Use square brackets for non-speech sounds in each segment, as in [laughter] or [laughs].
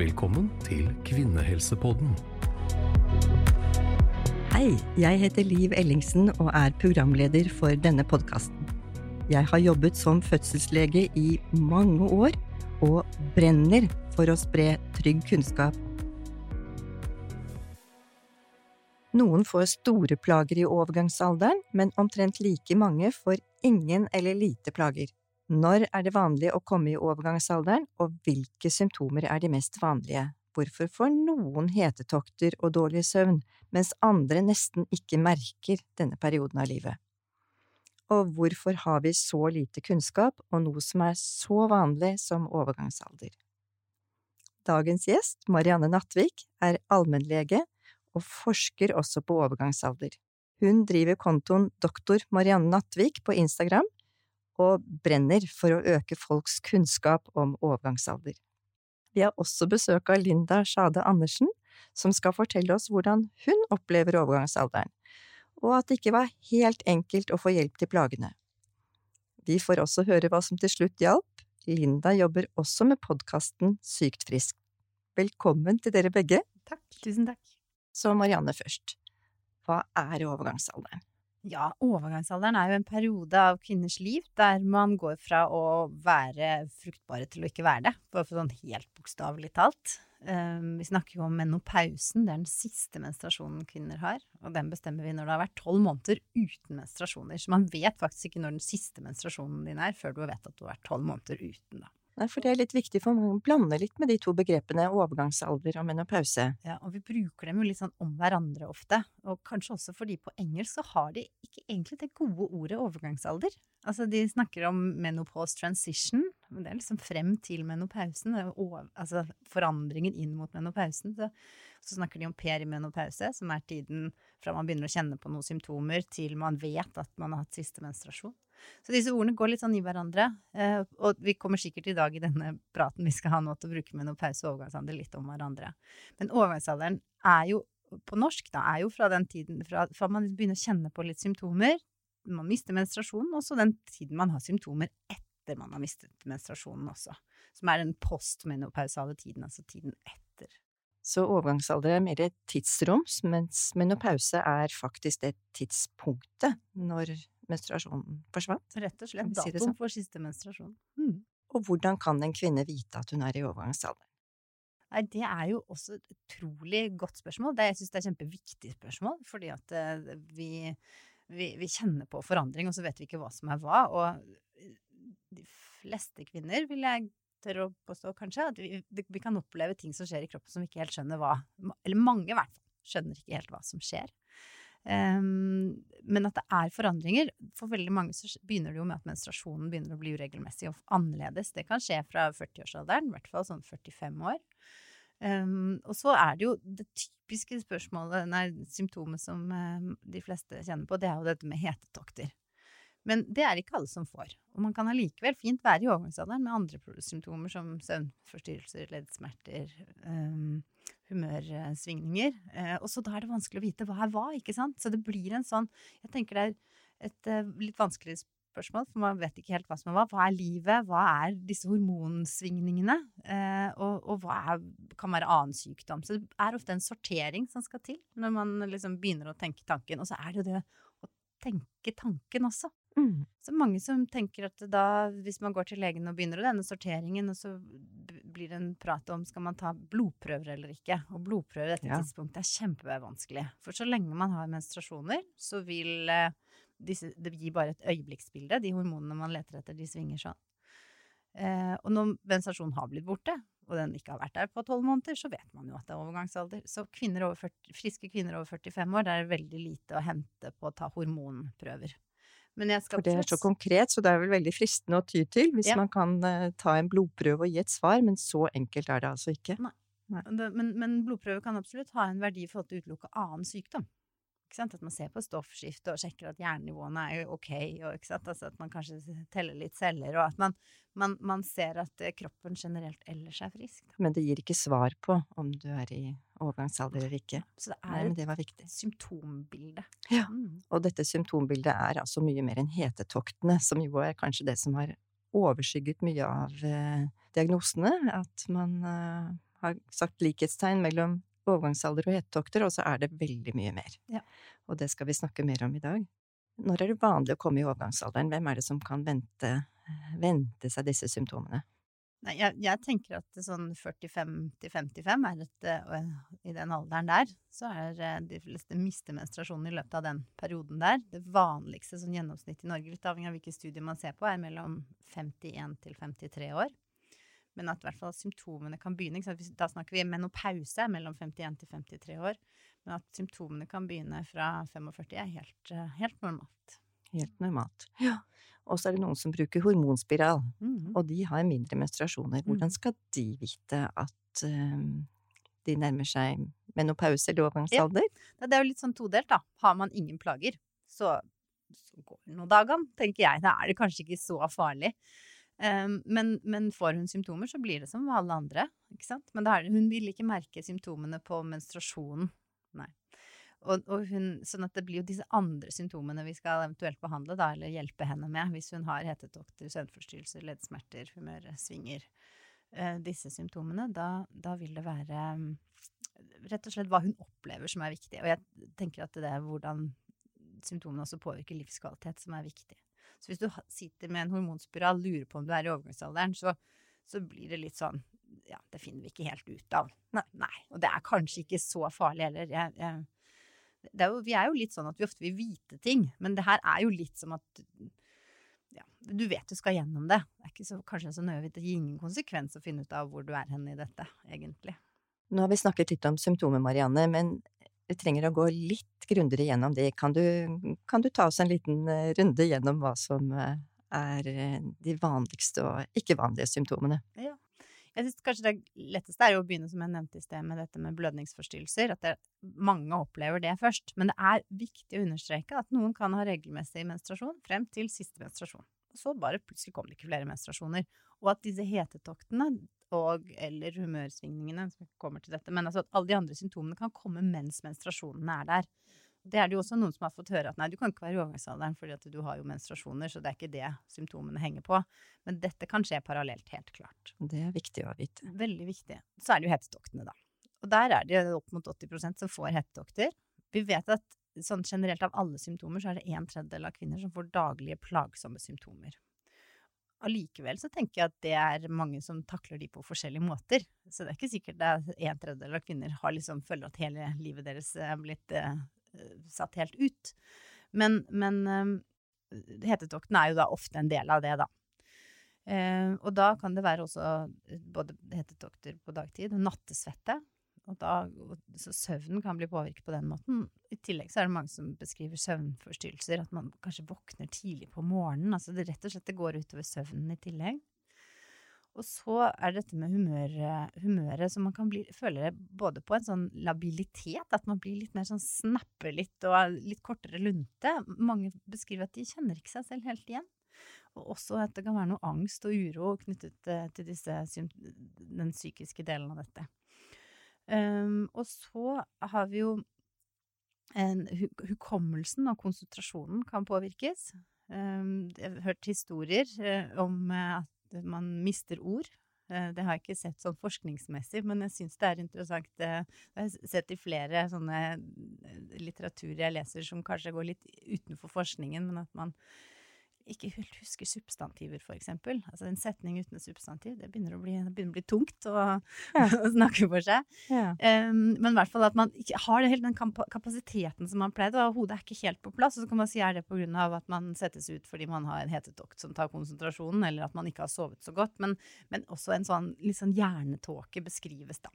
Velkommen til Kvinnehelsepodden. Hei, jeg heter Liv Ellingsen og er programleder for denne podkasten. Jeg har jobbet som fødselslege i mange år og brenner for å spre trygg kunnskap. Noen får store plager i overgangsalderen, men omtrent like mange får ingen eller lite plager. Når er det vanlig å komme i overgangsalderen, og hvilke symptomer er de mest vanlige? Hvorfor får noen hetetokter og dårlig søvn, mens andre nesten ikke merker denne perioden av livet? Og hvorfor har vi så lite kunnskap om noe som er så vanlig som overgangsalder? Dagens gjest, Marianne Nattvik, er allmennlege og forsker også på overgangsalder. Hun driver kontoen Doktor Marianne Nattvik på Instagram, og brenner for å øke folks kunnskap om overgangsalder. Vi har også besøk av Linda Sjade Andersen, som skal fortelle oss hvordan hun opplever overgangsalderen, og at det ikke var helt enkelt å få hjelp til plagene. Vi får også høre hva som til slutt hjalp. Linda jobber også med podkasten Sykt frisk. Velkommen til dere begge. Takk. Tusen takk. Så Marianne først. Hva er overgangsalderen? Ja, overgangsalderen er jo en periode av kvinners liv der man går fra å være fruktbare til å ikke være det, bare for sånn helt bokstavelig talt. Um, vi snakker jo om menopausen, det er den siste menstruasjonen kvinner har. Og den bestemmer vi når det har vært tolv måneder uten menstruasjoner. Så man vet faktisk ikke når den siste menstruasjonen din er, før du vet at du har vært tolv måneder uten, da. Nei, for det er litt viktig, for man blander litt med de to begrepene overgangsalder og menopause. Ja, og vi bruker dem jo litt sånn om hverandre ofte. Og kanskje også fordi på engelsk så har de ikke egentlig det gode ordet overgangsalder. Altså de snakker om menopause transition, men det er liksom frem til menopausen. altså forandringen inn mot menopausen. Så, så snakker de om perimenopause, som er tiden fra man begynner å kjenne på noen symptomer til man vet at man har hatt siste menstruasjon. Så disse ordene går litt sånn i hverandre. Eh, og vi kommer sikkert i dag i denne praten vi skal ha nå til å bruke menopause og overgangsalder litt om hverandre. Men overgangsalderen er jo på norsk, da, er jo fra den tiden fra, fra man begynner å kjenne på litt symptomer, man mister menstruasjonen, og så den tiden man har symptomer etter man har mistet menstruasjonen også. Som er den postmenopausale tiden, altså tiden etter. Så overgangsalder er mer et tidsrom, mens menopause er faktisk det tidspunktet når menstruasjonen forsvant. Rett og slett datoen sånn. for siste menstruasjon. Mm. Og hvordan kan en kvinne vite at hun er i overgangsalderen? Nei, det er jo også et utrolig godt spørsmål. Det, jeg syns det er et kjempeviktig spørsmål, fordi at uh, vi, vi, vi, kjenner på forandring, og så vet vi ikke hva som er hva. Og de fleste kvinner, vil jeg tørre å påstå kanskje, at vi, vi, kan oppleve ting som skjer i kroppen som vi ikke helt skjønner hva Eller mange, i hvert fall, skjønner ikke helt hva som skjer. Um, men at det er forandringer. For veldig mange så begynner det jo med at menstruasjonen begynner å bli uregelmessig og annerledes. Det kan skje fra 40-årsalderen, i hvert fall sånn 45 år. Um, og så er det jo det typiske spørsmålet, nei, symptomet som um, de fleste kjenner på, det er jo dette med hetetokter. Men det er ikke alle som får. Og man kan allikevel fint være i overgangsalderen med andre symptomer som søvnforstyrrelser, leddsmerter, um, humørsvingninger. Uh, og så da er det vanskelig å vite hva er hva, ikke sant? Så det blir en sånn Jeg tenker det er et uh, litt vanskelig spørsmål, for man vet ikke helt hva som er hva. Hva er livet? Hva er disse hormonsvingningene? Uh, og, og, hva er, kan være annen sykdom? Så det er ofte en sortering som skal til når man liksom begynner å tenke tanken. Og så er det jo det å tenke tanken også. Mm. Så mange som tenker at da, hvis man går til legen og begynner denne sorteringen, og så blir det en prat om skal man ta blodprøver eller ikke. Og blodprøver i dette ja. tidspunktet er kjempevanskelig. For så lenge man har menstruasjoner, så vil eh, disse, det gi bare et øyeblikksbilde. De hormonene man leter etter, de svinger sånn. Eh, og når menstruasjonen har blitt borte, og den ikke har vært der på tolv måneder, så vet man jo at det er overgangsalder. Så kvinner 40, friske kvinner over 45 år, det er veldig lite å hente på å ta hormonprøver. For det er så konkret, så det er vel veldig fristende å ty til hvis ja. man kan uh, ta en blodprøve og gi et svar, men så enkelt er det altså ikke. Nei. Nei. Men, men blodprøve kan absolutt ha en verdi i forhold til å utelukke annen sykdom. At man ser på stoffskiftet og sjekker at jernnivåene er ok, og altså at man kanskje teller litt celler, og at man, man, man, ser at eh, kroppen generelt ellers er frisk. Da. Men det gir ikke svar på om du er i overgangsalder eller ikke. Så det er Nei, det var et symptombilde. Ja, mm. og dette symptombildet er altså mye mer enn hetetoktene, som jo er kanskje det som har overskygget mye av eh, diagnosene. At man eh, har sagt likhetstegn mellom overgangsalder og hetetokter, og så er det veldig mye mer. Ja. Og det skal vi snakke mer om i dag. Når er det vanlig å komme i overgangsalderen? Hvem er det som kan vente, vente seg disse symptomene? Nei, jeg, jeg tenker at sånn 45 til 55 er et Og I den alderen der, så er øh, de fleste mister menstruasjonen i løpet av den perioden der. Det vanligste sånn gjennomsnitt i Norge, litt avhengig av hvilke studier man ser på, er mellom 51 til 53 år. Men at i hvert fall symptomene kan begynne. Da snakker vi menopause mellom 51 til 53 år. Men at symptomene kan begynne fra 45 er helt, øh, helt normalt. Helt normalt. Ja. Og så er det noen som bruker hormonspiral, Mhm. og de har mindre menstruasjoner. Hvordan Mhm. skal de vite at eh, de nærmer seg menopause eller overgangsalder? Ja, Det er jo litt sånn todelt, da. Har man ingen plager, så, så går det noen dager, tenker jeg. Da er det kanskje ikke så farlig. Men, men får hun symptomer, så blir det som alle andre. Men er hun vil ikke merke symptomene på menstruasjonen. Og, og hun, sånn at det blir jo disse andre symptomene vi skal eventuelt behandle, da, eller hjelpe henne med, hvis hun har hetetokter, søvnforstyrrelser, leddsmerter, humørsvinger. Eh, disse symptomene, da, da vil det være rett og slett hva hun opplever som er viktig. Og jeg tenker at det er hvordan symptomene også påvirker livskvalitet som er viktig. Så hvis du sitter med en hormonspiral, lurer på om du er i overgangsalderen, så, så blir det litt sånn Ja, det finner vi ikke helt ut av. Nei. Nei. Og det er kanskje ikke så farlig heller. Jeg, jeg, er jo, vi er jo litt sånn at vi ofte vil vite ting, men det her er jo litt som at ja, du vet du skal gjennom det. Det er ikke så, kanskje så nøye, det gir ingen konsekvens å finne ut av hvor du er hen i dette, egentlig. Nå har vi snakket litt om symptomer, Marianne, men trenger å gå litt grundigere gjennom det. Kan du, kan du ta oss en liten eh, runde gjennom hva som eh, er eh, de vanligste og ikke vanlige symptomene? Ja. Jeg synes kanskje det letteste er jo å begynne, som jeg nevnte i sted, med dette med blødningsforstyrrelser. At det, mange opplever det først. Men det er viktig å understreke at noen kan ha regelmessig menstruasjon frem til siste menstruasjon. Og så bare plutselig kommer det ikke flere menstruasjoner. Og at disse hetetoktene og eller humørsvingningene, som kommer til dette, men altså at alle de andre symptomene kan komme mens menstruasjonene er der. Det er det jo også noen som har fått høre at nei, du kan ikke være i overgangsalderen fordi at du har jo menstruasjoner, så det er ikke det symptomene henger på. Men dette kan skje parallelt, helt klart. Det er viktig å vite. Veldig viktig. Så er det jo hetetoktene, da. Og der er det opp mot 80% som får hetetokter. Vi vet at sånn generelt av alle symptomer, så er det en tredjedel av kvinner som får daglige plagsomme symptomer. Allikevel så tenker jeg at det er mange som takler de på forskjellige måter. Så det er ikke sikkert er en tredjedel av kvinner har liksom føler at hele livet deres er blitt eh, satt helt ut. Men, men eh, hetetokten er jo da ofte en del av det, da. Eh, og da kan det være også både hetetokter på dagtid og nattesvette. Og da, så søvnen kan bli påvirket på den måten. I tillegg så er det mange som beskriver søvnforstyrrelser, at man kanskje våkner tidlig på morgenen. Altså det rett og slett det går utover søvnen i tillegg. Og så er det dette med humør, humøret, så man kan bli, føle både på en sånn labilitet, at man blir litt mer sånn snapper litt og litt kortere lunte. Mange beskriver at de kjenner ikke seg selv helt igjen. Og også at det kan være noe angst og uro knyttet eh, til disse, den psykiske delen av dette. Um, og så har vi jo en, Hukommelsen og konsentrasjonen kan påvirkes. Um, jeg har hørt historier uh, om uh, at man mister ord. Uh, det har jeg ikke sett sånn forskningsmessig, men jeg syns det er interessant. jeg har sett i flere sånne litteratur jeg leser som kanskje går litt utenfor forskningen, men at man ikke helt husker substantiver, for eksempel. Altså en setning uten et substantiv, det begynner å bli, begynner å bli tungt å, ja. [laughs] å, snakke for seg. Ja. Um, men i hvert fall at man ikke har helt den kapasiteten som man pleide, og hodet er ikke helt på plass. Og så kan man si er det på grunn av at man settes ut fordi man har en hetetokt som tar konsentrasjonen, eller at man ikke har sovet så godt. Men, men også en sånn litt sånn hjernetåke beskrives, da.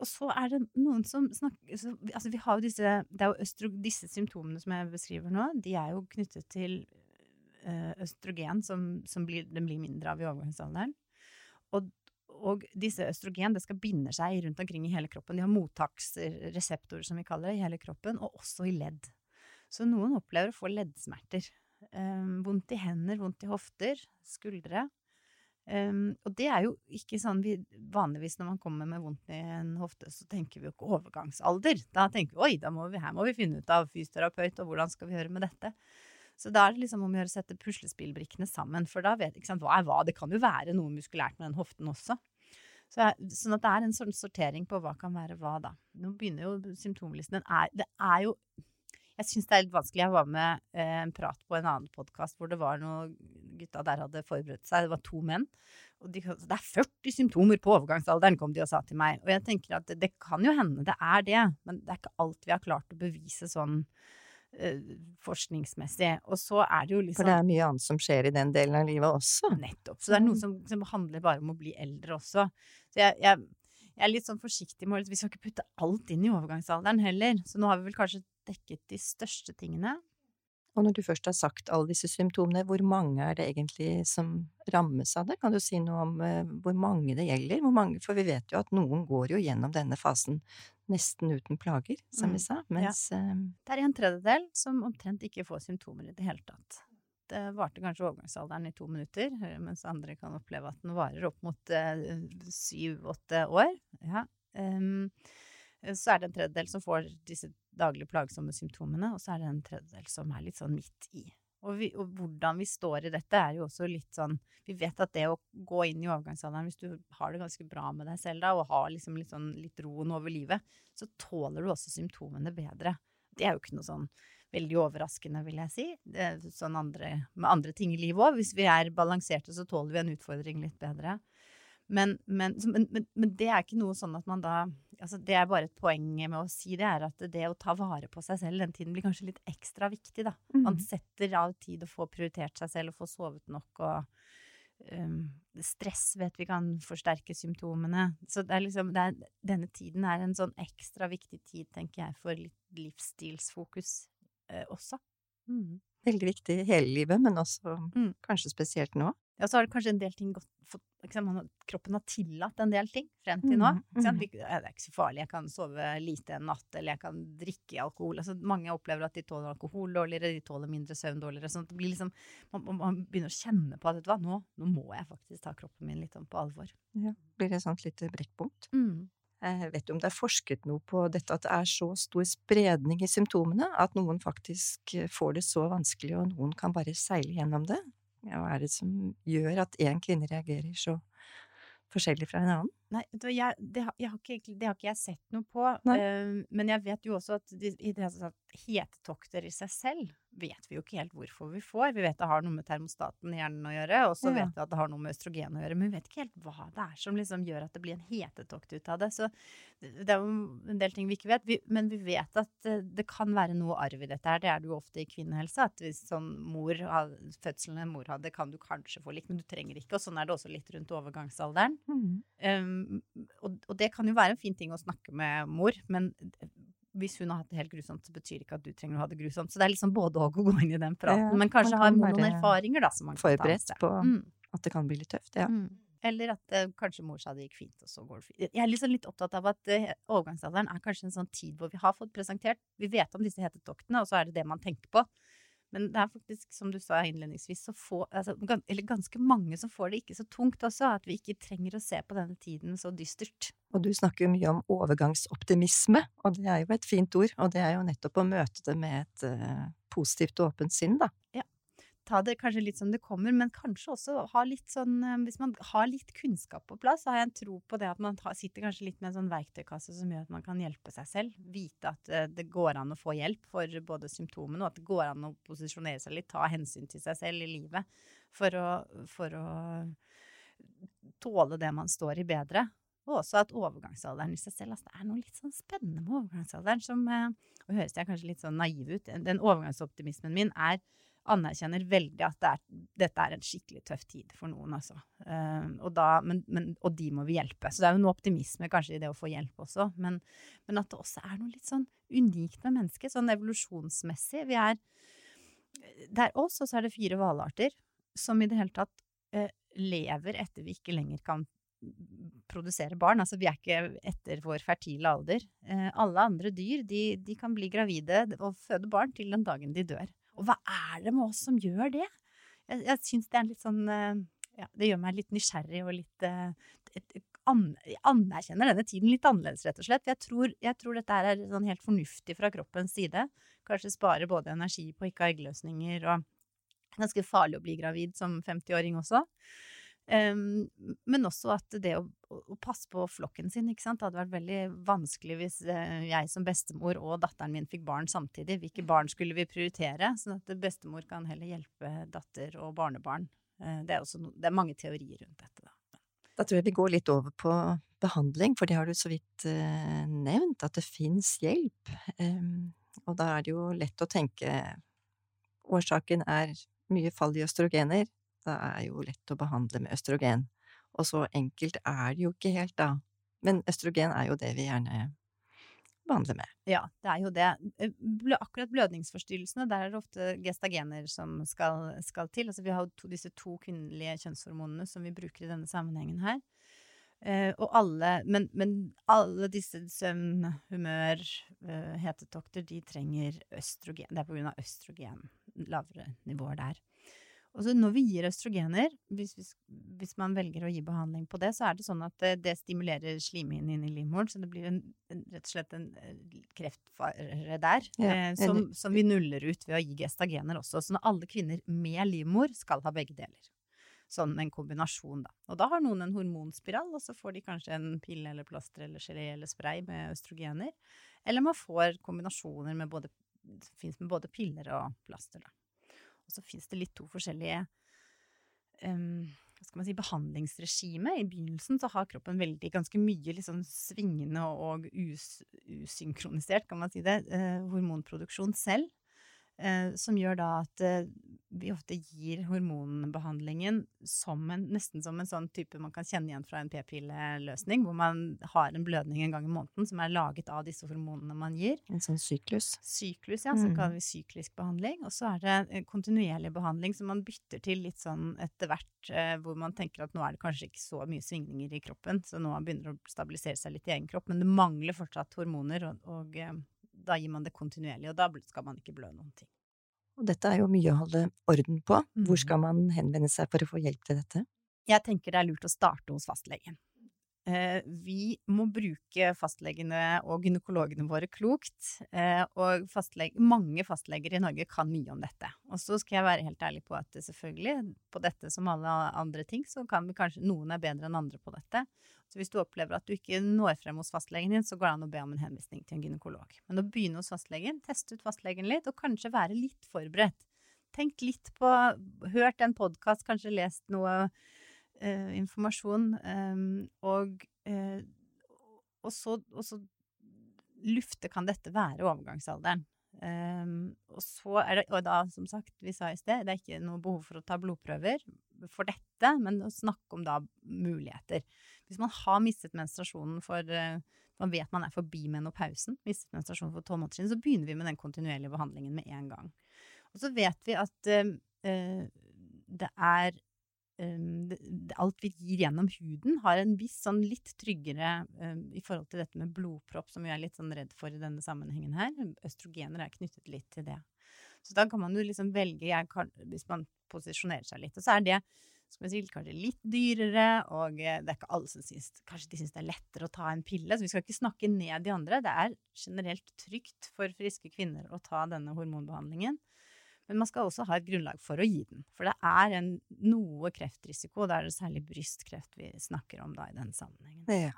Og så er det noen som snakker så, Altså, vi har jo disse Det jo østro, disse symptomene som jeg beskriver nå, de er jo knyttet til østrogen som, som blir, den blir mindre av i overgangsalderen. Og, og, disse østrogen det skal binde seg rundt omkring i hele kroppen. De har mottaksreseptorer, som vi kaller det, i hele kroppen, og også i ledd. Så noen opplever å få leddsmerter. Um, vondt i hender, vondt i hofter, skuldre. Um, og det er jo ikke sånn vi vanligvis når man kommer med vondt i en hofte, så tenker vi jo ikke overgangsalder. Da tenker vi oi, må vi, her må vi finne ut av fysioterapeut, og hvordan skal vi gjøre med dette. Så da er det liksom om å gjøre å sette puslespillbrikkene sammen, for da vet ikke sant, hva er hva. Det kan jo være noe muskulært med den hoften også. Så sånn at det er en sånn sortering på hva kan være hva, da. Nå begynner jo symptomlisten den er, Det er jo Jeg syns det er litt vanskelig. Jeg var med eh, en prat på en annen podkast hvor det var noen gutta der hadde forberedt seg. Det var to menn. Og de, det er 40 symptomer på overgangsalderen, kom de og sa til meg. Og jeg tenker at det, det kan jo hende det er det, men det er ikke alt vi har klart å bevise sånn forskningsmessig. Og så er det jo liksom For det er mye annet som skjer i den delen av livet også. Nettopp. Så det er noe som, som handler bare om å bli eldre også. Så jeg, jeg, jeg er litt sånn forsiktig med Vi skal ikke putte alt inn i overgangsalderen heller. Så nå har vi vel kanskje dekket de største tingene. Og når du først har sagt alle disse symptomene, hvor mange er det egentlig som rammes av det? Kan du si noe om uh, hvor mange det gjelder? Mange, for vi vet jo at noen går jo gjennom denne fasen nesten uten plager, som Mm, vi sa, mens ja. Det er en tredjedel som omtrent ikke får symptomer i det hele tatt. Det varte kanskje overgangsalderen i to minutter, mens andre kan oppleve at den varer opp mot syv-åtte år. Ja. Um, så er det en tredjedel som får disse daglig plagsomme symptomene, og så er det en tredjedel som er litt sånn midt i. Og, vi, og, hvordan vi står i dette, er jo også litt sånn Vi vet at det å gå inn i overgangsalderen, hvis du har det ganske bra med deg selv da, og har liksom litt, sånn, litt roen over livet, så tåler du også symptomene bedre. Det er jo ikke noe sånn veldig overraskende, vil jeg si. Det er sånn andre, med andre ting i livet òg. Hvis vi er balanserte, så tåler vi en utfordring litt bedre. Men, men, men, men, det er ikke noe sånn at man da altså Det er bare et poeng med å si det, er at det å ta vare på seg selv den tiden blir kanskje litt ekstra viktig, da. Man setter av tid å få prioritert seg selv og få sovet nok og um, Stress vet vi kan forsterke symptomene. Så det er liksom det er, Denne tiden er en sånn ekstra viktig tid, tenker jeg, for litt livsstilsfokus uh, også. Mm. Veldig viktig hele livet, men også mm. kanskje spesielt nå. Ja, så har det kanskje en del ting gått liksom, Kroppen har tillatt en del ting frem til nå. Mm, mm. Det er ikke så farlig, jeg kan sove lite en natt, eller jeg kan drikke alkohol. Altså, mange opplever at de tåler alkohol dårligere, de tåler mindre søvn dårligere. sånn at det blir liksom, man, man begynner å kjenne på at vet du hva, nå, nå, må jeg faktisk ta kroppen min litt sånn på alvor. Ja, Blir det et sånt lite brekkpunkt? Mm. Jeg vet du om det er forsket noe på dette at det er så stor spredning i symptomene at noen faktisk får det så vanskelig, og noen kan bare seile gjennom det? Hva er det som gjør at én kvinne reagerer så forskjellig fra en annen? Nei, jeg, det, har, jeg har ikke, det, har ikke, jeg sett noe på. Uh, men jeg vet jo også at de, i det, hetetokter i seg selv vet vi jo ikke helt hvorfor vi får. Vi vet det har noe med termostaten i hjernen å gjøre, og så ja. vet vi at det har noe med østrogen å gjøre. Men vi vet ikke helt hva det er som liksom gjør at det blir en hetetokt ut av det. Så det er jo en del ting vi ikke vet. Vi, men vi vet at det, det kan være noe arv i dette her. Det er det jo ofte i kvinnehelse. At hvis sånn mor fødselen en mor hadde, kan du kanskje få litt, men du trenger ikke. Og sånn er det også litt rundt overgangsalderen. Mm. Um, og, og, det kan jo være en fin ting å snakke med mor, men hvis hun har hatt det helt grusomt, så betyr det ikke at du trenger å ha det grusomt. Så det er liksom både og å gå inn i den praten. Ja, men kanskje ha noen erfaringer, da, som man kan ta med seg. Forberedt på mm. at det kan bli litt tøft, ja. Mm. Eller at eh, kanskje mor sa det gikk fint, og så går det fint. Jeg er liksom litt opptatt av at eh, overgangsalderen er kanskje en sånn tid hvor vi har fått presentert Vi vet om disse hetetoktene, og så er det det man tenker på. Men det er faktisk, som du sa innledningsvis, så få, altså, eller ganske mange som får det ikke så tungt også, at vi ikke trenger å se på denne tiden så dystert. Og du snakker jo mye om overgangsoptimisme, og det er jo et fint ord, og det er jo nettopp å møte det med et uh, positivt og åpent sinn, da. Ja ta det kanskje litt som det kommer, men kanskje også ha litt sånn eh, Hvis man har litt kunnskap på plass, så har jeg en tro på det at man sitter kanskje litt med en sånn verktøykasse som gjør at man kan hjelpe seg selv. Vite at eh, det går an å få hjelp for både symptomene, og at det går an å posisjonere seg litt, ta hensyn til seg selv i livet for å, for å tåle det man står i, bedre. Og også at overgangsalderen i seg selv altså Det er noe litt sånn spennende med overgangsalderen som eh, Og høres jeg kanskje litt sånn naiv ut. Den overgangsoptimismen min er anerkjenner veldig at det er, dette er en skikkelig tøff tid for noen, altså. Uh, og, da, men, men, og, de må vi hjelpe. Så det er jo noe optimisme kanskje i det å få hjelp også. Men, men, at det også er noe litt sånn unikt med mennesket, sånn evolusjonsmessig. Vi er Det er oss, og så er det fire hvalarter som i det hele tatt uh, lever etter vi ikke lenger kan produsere barn. Altså vi er ikke etter vår fertile alder. Uh, alle andre dyr de, de kan bli gravide og føde barn til den dagen de dør. Og hva er det med oss som gjør det? Jeg, jeg syns det er litt sånn eh, ja, Det gjør meg litt nysgjerrig og litt eh, et, jeg anerkjenner denne tiden litt annerledes, rett og slett. Jeg tror, jeg tror dette er sånn helt fornuftig fra kroppens side. Kanskje spare både energi på ikke å ha eggløsninger, og ganske farlig å bli gravid som 50-åring også. Um, men også at det å, å, passe på flokken sin, ikke sant. Det hadde vært veldig vanskelig hvis uh, jeg som bestemor og datteren min fikk barn samtidig. Hvilke barn skulle vi prioritere? Sånn at bestemor kan heller hjelpe datter og barnebarn. Uh, det, er også no, det er mange teorier rundt dette, da. Da tror jeg vi går litt over på behandling, for det har du så vidt uh, nevnt, at det fins hjelp. Um, og da er det jo lett å tenke årsaken er mye fall i østrogener, det er jo lett å behandle med østrogen. Og så enkelt er det jo ikke helt, da. Men østrogen er jo det vi gjerne behandler med. Ja, det er jo det. Eh, akkurat blødningsforstyrrelsene, der er det ofte gestagener som skal, skal til. Altså vi har jo disse to kvinnelige kjønnshormonene som vi bruker i denne sammenhengen her. Uh, og alle, men, men, alle disse søvn, humør, uh, hetetokter, de trenger østrogen. Det er på grunn av østrogen. Lavere nivåer der. Og når vi gir østrogener, hvis, hvis, hvis, man velger å gi behandling på det, så er det sånn at det, det stimulerer slimhinnen inn i livmoren, så det blir en, en, rett og slett en eh, kreftfare der ja, eh, som, som, vi nuller ut ved å gi gestagener også. Så når alle kvinner med livmor skal ha begge deler. Sånn en kombinasjon, da. Og da har noen en hormonspiral, og så får de kanskje en pille eller plaster eller gelé eller spray med østrogener. Eller man får kombinasjoner med både, det fins med både piller og plaster, da. Og så fins det litt to forskjellige um, hva skal man si, behandlingsregime. I begynnelsen så har kroppen veldig, ganske mye liksom svingende og us, usynkronisert, kan man si det, eh, hormonproduksjon selv. Eh, som gjør da at eh, vi ofte gir hormonbehandlingen som en, nesten som en sånn type man kan kjenne igjen fra en p-pilleløsning, hvor man har en blødning en gang i måneden som er laget av disse hormonene man gir. En sånn syklus? Syklus, ja. Så mm. kaller vi syklisk behandling. Og så er det kontinuerlig behandling som man bytter til litt sånn etter hvert, eh, hvor man tenker at nå er det kanskje ikke så mye svingninger i kroppen, så nå begynner det å stabilisere seg litt i egen kropp, men det mangler fortsatt hormoner, og, og da gir man det kontinuerlig, og da skal man ikke blø noen ting. Og dette er jo mye å holde orden på. Hvor mm. skal man henvende seg for å få hjelp til dette? Jeg tenker det er lurt å starte hos fastlegen. Eh, vi må bruke fastlegene og gynekologene våre klokt. Eh, og fastlege, mange fastleger i Norge kan mye om dette. Og så skal jeg være helt ærlig på at selvfølgelig, på dette som alle andre ting, så kan vi kanskje Noen er bedre enn andre på dette. Så hvis du opplever at du ikke når frem hos fastlegen din, så går det an å be om en henvisning til en gynekolog. Men å begynne hos fastlegen, teste ut fastlegen litt, og kanskje være litt forberedt. Tenk litt på Hørt en podkast, kanskje lest noe uh, informasjon, um, og, uh, og, så, og så lufte kan dette være overgangsalderen. Um, og så er det, og da, som sagt, vi sa i sted, det er ikke noe behov for å ta blodprøver for dette, men å snakke om da muligheter. Hvis man har mistet menstruasjonen for uh, Man vet man er forbi menopausen, mistet menstruasjonen for tolv måneder siden, så begynner vi med den kontinuerlige behandlingen med en gang. Og så vet vi at uh, det er Alt vi gir gjennom huden, har en viss sånn litt tryggere um, i forhold til dette med blodpropp, som vi er litt sånn redd for i denne sammenhengen her. Østrogener er knyttet litt til det. Så da kan man jo liksom velge, kan, hvis man posisjonerer seg litt. Og så er det skal si, kanskje litt dyrere, og eh, det er ikke alle som syns Kanskje de syns det er lettere å ta en pille. Så vi skal ikke snakke ned de andre. Det er generelt trygt for friske kvinner å ta denne hormonbehandlingen. Men man skal også ha et grunnlag for å gi den. For det er en, noe kreftrisiko, og da er det særlig brystkreft vi snakker om da i den sammenhengen. Ja.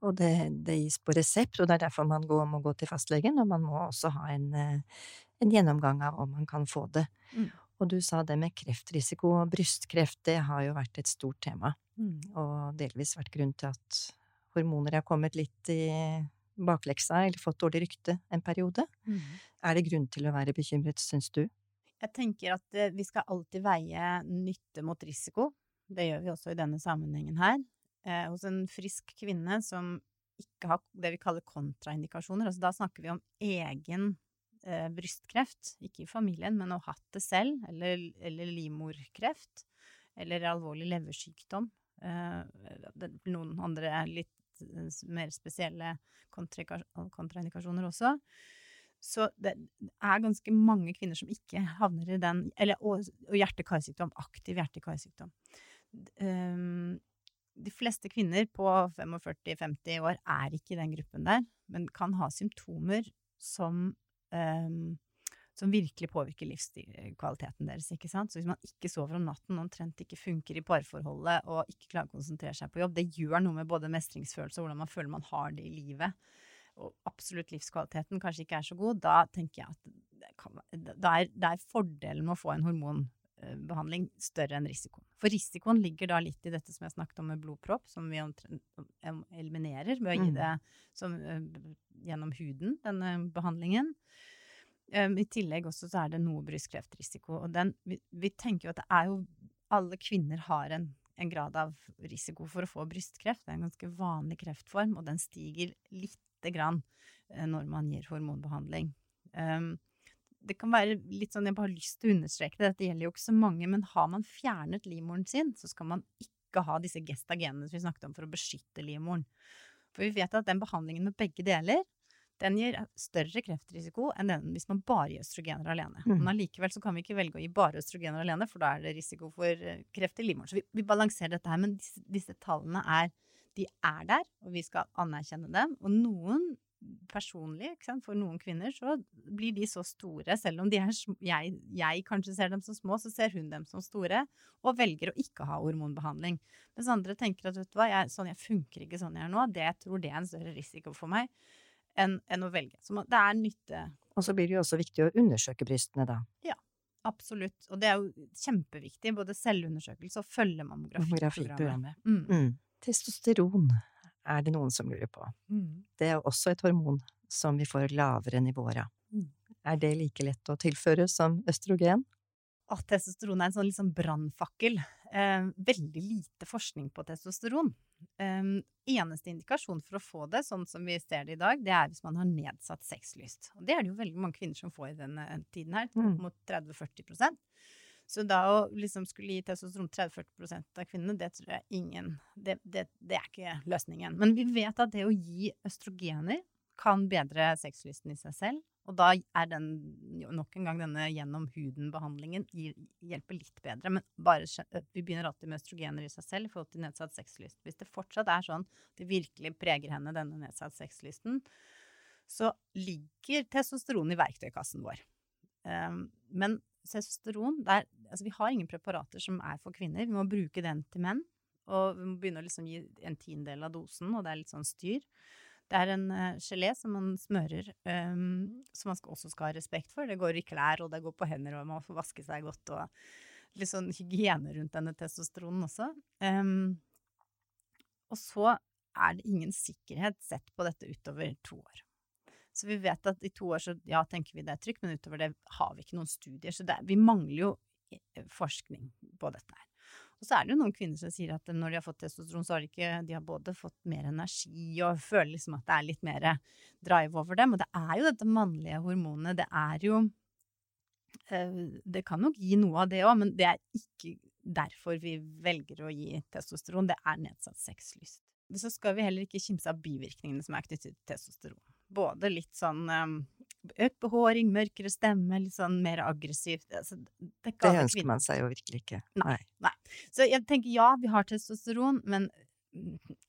Og det, det, gis på resept, og det er derfor man går, må gå til fastlegen. Og man må også ha en, eh, en gjennomgang av om man kan få det. Mm. Og du sa det med kreftrisiko, og brystkreft, det har jo vært et stort tema, mm. og delvis vært grunn til at hormoner har kommet litt i bakleksa, eller fått dårlig rykte en periode. Mm. Er det grunn til å være bekymret, syns du? Jeg tenker at eh, vi skal alltid veie nytte mot risiko. Det gjør vi også i denne sammenhengen her. Eh, hos en frisk kvinne som ikke har det vi kaller kontraindikasjoner, altså da snakker vi om egen eh, brystkreft, ikke i familien, men å ha hatt det selv, eller, eller livmorkreft, eller alvorlig leversykdom. Eh, noen andre litt eh, mer spesielle kontraindikasjoner også. Så det er ganske mange kvinner som ikke havner i den Eller og, og hjerte-karsykdom. Aktiv hjerte-karsykdom. Um, de fleste kvinner på 45-50 år er ikke i den gruppen der, men kan ha symptomer som um, som virkelig påvirker livskvaliteten deres. ikke sant? Så hvis man ikke sover om natten, omtrent ikke funker i parforholdet og ikke klarer å konsentrere seg på jobb, det gjør noe med både mestringsfølelse og hvordan man føler man har det i livet, og absolutt livskvaliteten kanskje ikke er så god, da tenker jeg at det, kan, da, er, da er fordelen med å få en hormonbehandling større enn risikoen. For risikoen ligger da litt i dette som jeg snakket om med blodpropp, som vi eliminerer ved å gi mm. det som, gjennom huden, denne behandlingen. Um, I tillegg også så er det noe brystkreftrisiko. Og den, vi, vi, tenker jo at det er jo Alle kvinner har en, en, grad av risiko for å få brystkreft. Det er en ganske vanlig kreftform, og den stiger lite grann uh, når man gir hormonbehandling. Um, det kan være litt sånn, Jeg bare har lyst til å understreke det, dette gjelder jo ikke så mange, men har man fjernet livmoren sin, så skal man ikke ha disse gestagenene som vi snakket om for å beskytte livmoren. For vi vet at den behandlingen med begge deler den gir større kreftrisiko enn den hvis man bare gir østrogener alene. Mm. Men allikevel så kan vi ikke velge å gi bare østrogener alene, for da er det risiko for eh, kreft i livmoren. Så vi, vi, balanserer dette her, men disse, disse, tallene er, de er der, og vi skal anerkjenne dem. Og noen personlig, for noen kvinner, så blir de så store, selv om de er, jeg, jeg, kanskje ser dem som små, så ser hun dem som store, og velger å ikke ha hormonbehandling. Mens andre tenker at vet du hva, jeg, sånn, jeg funker ikke sånn jeg er nå, det jeg tror det er en større risiko for meg enn, enn å velge. Så det er nytte. Og så blir det jo også viktig å undersøke brystene, da. Ja, absolutt. Og det er jo kjempeviktig. Både selvundersøkelse og følge mammografiprogrammet. Mm. Mm. Testosteron er det noen som lurer på. Mm. Det er også et hormon som vi får lavere nivåer av. Mm. Er det like lett å tilføre som østrogen? At testosteron er en sånn liksom brannfakkel. Eh, veldig lite forskning på testosteron. Eh, eneste indikasjon for å få det, sånn som vi ser det i dag, det er hvis man har nedsatt sexlyst. Og det er det jo veldig mange kvinner som får i denne tiden her, mm. mot 30-40 Så da å liksom skulle gi testosteron 30-40% av kvinnene, det tror jeg ingen det, det, det, er ikke løsningen. Men vi vet at det å gi østrogener kan bedre sexlysten i seg selv. Og da er den nok en gang denne gjennom huden-behandlingen hjelper litt bedre. Men bare, vi begynner alltid med østrogener i seg selv i forhold til nedsatt sexlyst. Hvis det fortsatt er sånn det virkelig preger henne, denne nedsatt sexlysten, så ligger testosteron i verktøykassen vår. Um, men testosteron der, altså Vi har ingen preparater som er for kvinner. Vi må bruke den til menn. Og vi må begynne å liksom gi en tiendedel av dosen, og det er litt sånn styr. Det er en uh, gelé som man smører, um, som man skal, også skal ha respekt for. Det går i klær, og det går på hender, og man får vaske seg godt. Og litt sånn hygiene rundt denne testosteronen også. Um, og så er det ingen sikkerhet sett på dette utover to år. Så vi vet at i to år så ja, tenker vi det er trygt, men utover det har vi ikke noen studier. Så det, vi mangler jo eh, forskning på dette her. Og så er det jo noen kvinner som sier at når de har fått testosteron, så har de ikke De har både fått mer energi og føler liksom at det er litt mer drive over dem. Og det er jo dette mannlige hormonet. Det er jo eh, Det kan nok gi noe av det òg, men det er ikke derfor vi velger å gi testosteron. Det er nedsatt sexlyst. Så skal vi heller ikke kimse av bivirkningene som er knyttet til testosteron. Både litt sånn um, økt behåring, mørkere stemme, litt sånn mer aggressivt. Altså, det, det ønsker man seg jo virkelig ikke. Nei, nei. Så jeg tenker ja, vi har testosteron, men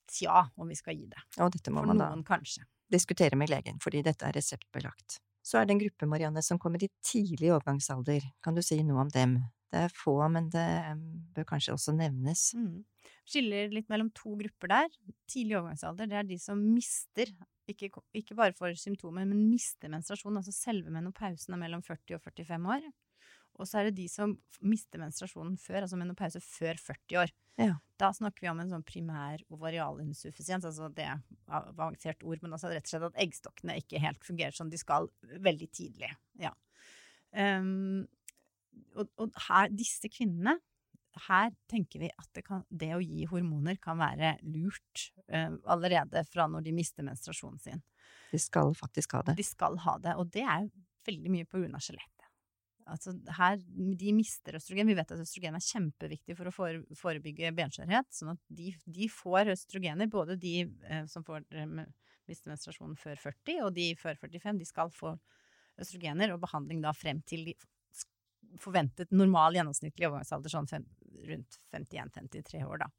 tja om vi skal gi det. Og dette må For man noen, da kanskje. diskutere med legen, fordi dette er reseptbelagt. Så er det en gruppe, Marianne, som kommer i tidlig overgangsalder. Kan du si noe om dem? Det er få, men det bør kanskje også nevnes. Mm. Skiller litt mellom to grupper der. Tidlig overgangsalder, det er de som mister ikke, ikke, bare får symptomer, men mister menstruasjon. Altså selve menopausen er mellom 40 og 45 år. Og så er det de som mister menstruasjonen før, altså menopause før 40 år. Ja. Da snakker vi om en sånn primær ovarialinsufficiens, altså det er avansert ord, men altså rett og slett at eggstokkene ikke helt fungerer som de skal veldig tidlig. Ja. Um, og, og her, disse kvinnene her tenker vi at det, kan, det, å gi hormoner kan være lurt uh, allerede fra når de mister menstruasjonen sin. De skal faktisk ha det. De skal ha det, og det er veldig mye på grunn av skjelettet. Altså her, de mister østrogen. Vi vet at østrogen er kjempeviktig for å forebygge benskjørhet. Sånn at de, de, får østrogener, både de uh, som får uh, mister menstruasjonen før 40, og de før 45. De skal få østrogener og behandling da frem til de forventet normal gjennomsnittlig overgangsalder, sånn fem, rundt 51-53 år, da.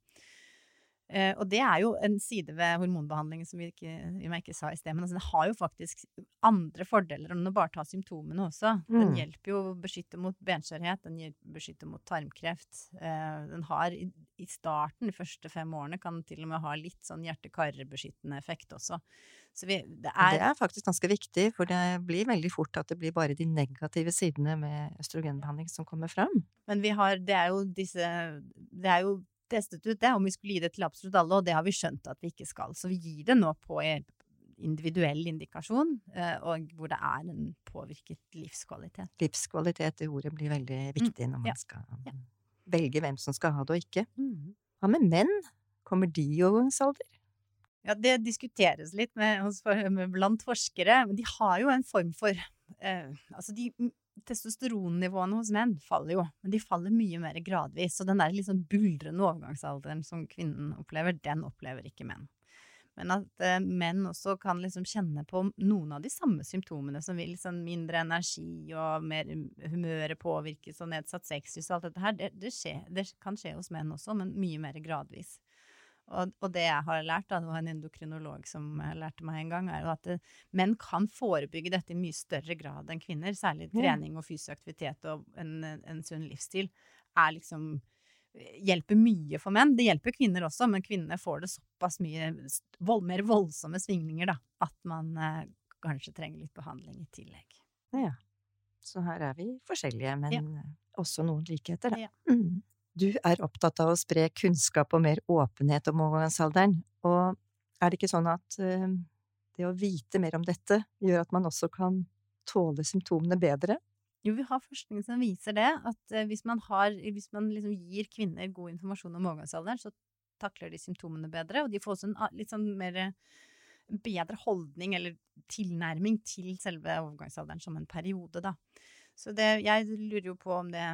Eh, og det er jo en side ved hormonbehandlingen som vi ikke, vi ikke sa i sted, men altså, det har jo faktisk andre fordeler enn å bare ta symptomene også. Den Mm. hjelper jo å beskytte mot benskjørhet, den hjelper beskytte mot tarmkreft. Uh, den har i, i starten, de første fem årene, kan den til og med ha litt sånn hjerte-kar-beskyttende effekt også. Så vi, det er det er faktisk ganske viktig, for det blir veldig fort at det blir bare de negative sidene med østrogenbehandling som kommer fram. Men vi har, det er jo disse Det er jo testet ut det, om vi skulle gi det til absolutt alle, og det har vi skjønt at vi ikke skal. Så vi gir det nå på individuell indikasjon, eh, og hvor det er en påvirket livskvalitet. Livskvalitet, det ordet blir veldig viktig når man Mm. ja, skal ja. velge hvem som skal ha det og ikke. Hva med menn? Kommer de i overgangsalder? Ja, det diskuteres litt med, med blant forskere, men de har jo en form for eh, Altså, de testosteronnivåene hos menn faller jo, men de faller mye mer gradvis. Så den der sånn buldrende overgangsalderen som kvinnen opplever, den opplever ikke menn. Men at eh, menn også kan liksom kjenne på noen av de samme symptomene som vil liksom mindre energi og mer humøret påvirkes og nedsatt sexlyst og alt dette her, det, det, skjer, det kan skje hos menn også, men mye mer gradvis. Og, og det jeg har lært, da, det var en endokrinolog som eh, lærte meg en gang, er at det, menn kan forebygge dette i mye større grad enn kvinner. Særlig trening og fysisk aktivitet og en, en sunn livsstil er liksom hjelper mye for menn. Det hjelper kvinner også, men kvinnene får det såpass mye vold, mer voldsomme svingninger, da, at man eh, kanskje trenger litt behandling i tillegg. Ja. Så her er vi forskjellige, men Ja. også noen likheter, da. Ja. Mm. Du er opptatt av å spre kunnskap og mer åpenhet om overgangsalderen, og er det ikke sånn at eh, det å vite mer om dette gjør at man også kan tåle symptomene bedre? Jo, vi har forskning som viser det, at eh, hvis man, har, hvis man liksom gir kvinner god informasjon om overgangsalderen, så takler de symptomene bedre, og de får også en litt sånn mer eh, bedre holdning eller tilnærming til selve overgangsalderen som en periode, da. Så det, jeg lurer jo på om det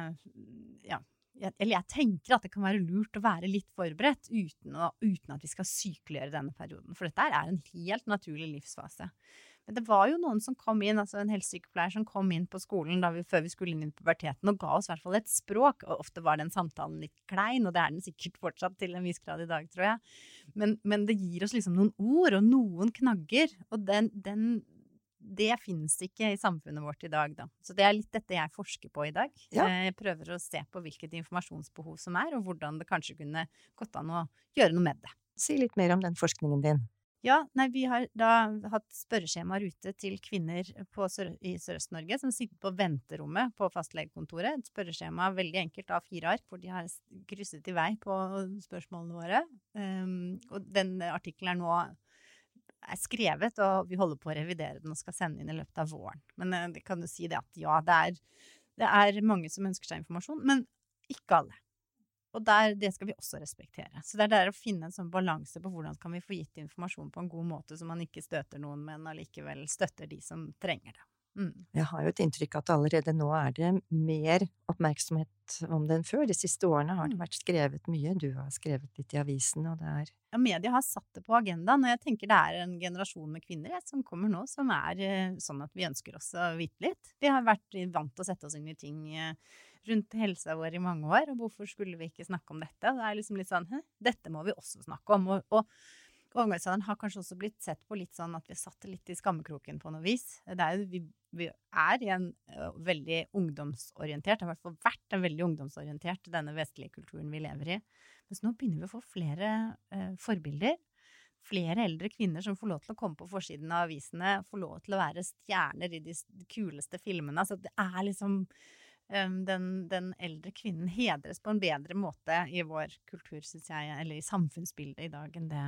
Ja. Jeg, eller jeg tenker at det kan være lurt å være litt forberedt uten, å, uten at vi skal sykeliggjøre denne perioden. For dette er en helt naturlig livsfase. Men det var jo noen som kom inn, altså en helsesykepleier som kom inn på skolen vi, før vi skulle inn i puberteten og ga oss i hvert fall et språk. Og ofte var den samtalen litt klein, og det er den sikkert fortsatt til en viss grad i dag, tror jeg. Men, men det gir oss liksom noen ord og noen knagger, og den, den det finnes ikke i samfunnet vårt i dag, da. Så det er litt dette jeg forsker på i dag. Ja. Eh, Jeg prøver å se på hvilket informasjonsbehov som er, og hvordan det kanskje kunne gått an å gjøre noe med det. Si litt mer om den forskningen din. Ja, nei, vi har da hatt spørreskjemaer ute til kvinner på Sør i Sørøst-Norge som sitter på venterommet på fastlegekontoret. Et spørreskjema veldig enkelt av fire ark, hvor de har krysset i vei på spørsmålene våre. Um, og den artikkelen er nå er skrevet, og vi holder på å revidere den og skal sende inn i løpet av våren. Men eh, det kan jo si det at ja, det er, det er mange som ønsker seg informasjon, men ikke alle. Og der, det skal vi også respektere. Så det er der å finne en sånn balanse på hvordan kan vi få gitt informasjon på en god måte, så man ikke støter noen, men allikevel støtter de som trenger det. Mm. Jeg har jo et inntrykk at allerede nå er det mer oppmerksomhet om den før. De siste årene har det Mm. vært skrevet mye. Du har skrevet litt i avisen, og det er Ja, media har satt det på agendaen, og jeg tenker det er en generasjon med kvinner jeg, som kommer nå, som er eh, sånn at vi ønsker oss å vite litt. Vi har vært vant til å sette oss inn i ting eh, rundt helsa vår i mange år, og hvorfor skulle vi ikke snakke om dette? Og det er liksom litt sånn, Hæ? dette må vi også snakke om. Og, og overgangsalderen har kanskje også blitt sett på litt sånn at vi har satt det litt i skammekroken på noe vis. Det er jo, vi, vi er i en veldig ungdomsorientert, det har i hvert fall vært en veldig ungdomsorientert, denne vestlige kulturen vi lever i. Mens nå begynner vi å få flere eh, forbilder. Flere eldre kvinner som får lov til å komme på forsiden av avisene, får lov til å være stjerner i de kuleste filmene. Altså det er liksom den, den eldre kvinnen hedres på en bedre måte i vår kultur, syns jeg, eller i samfunnsbildet i dag, enn det,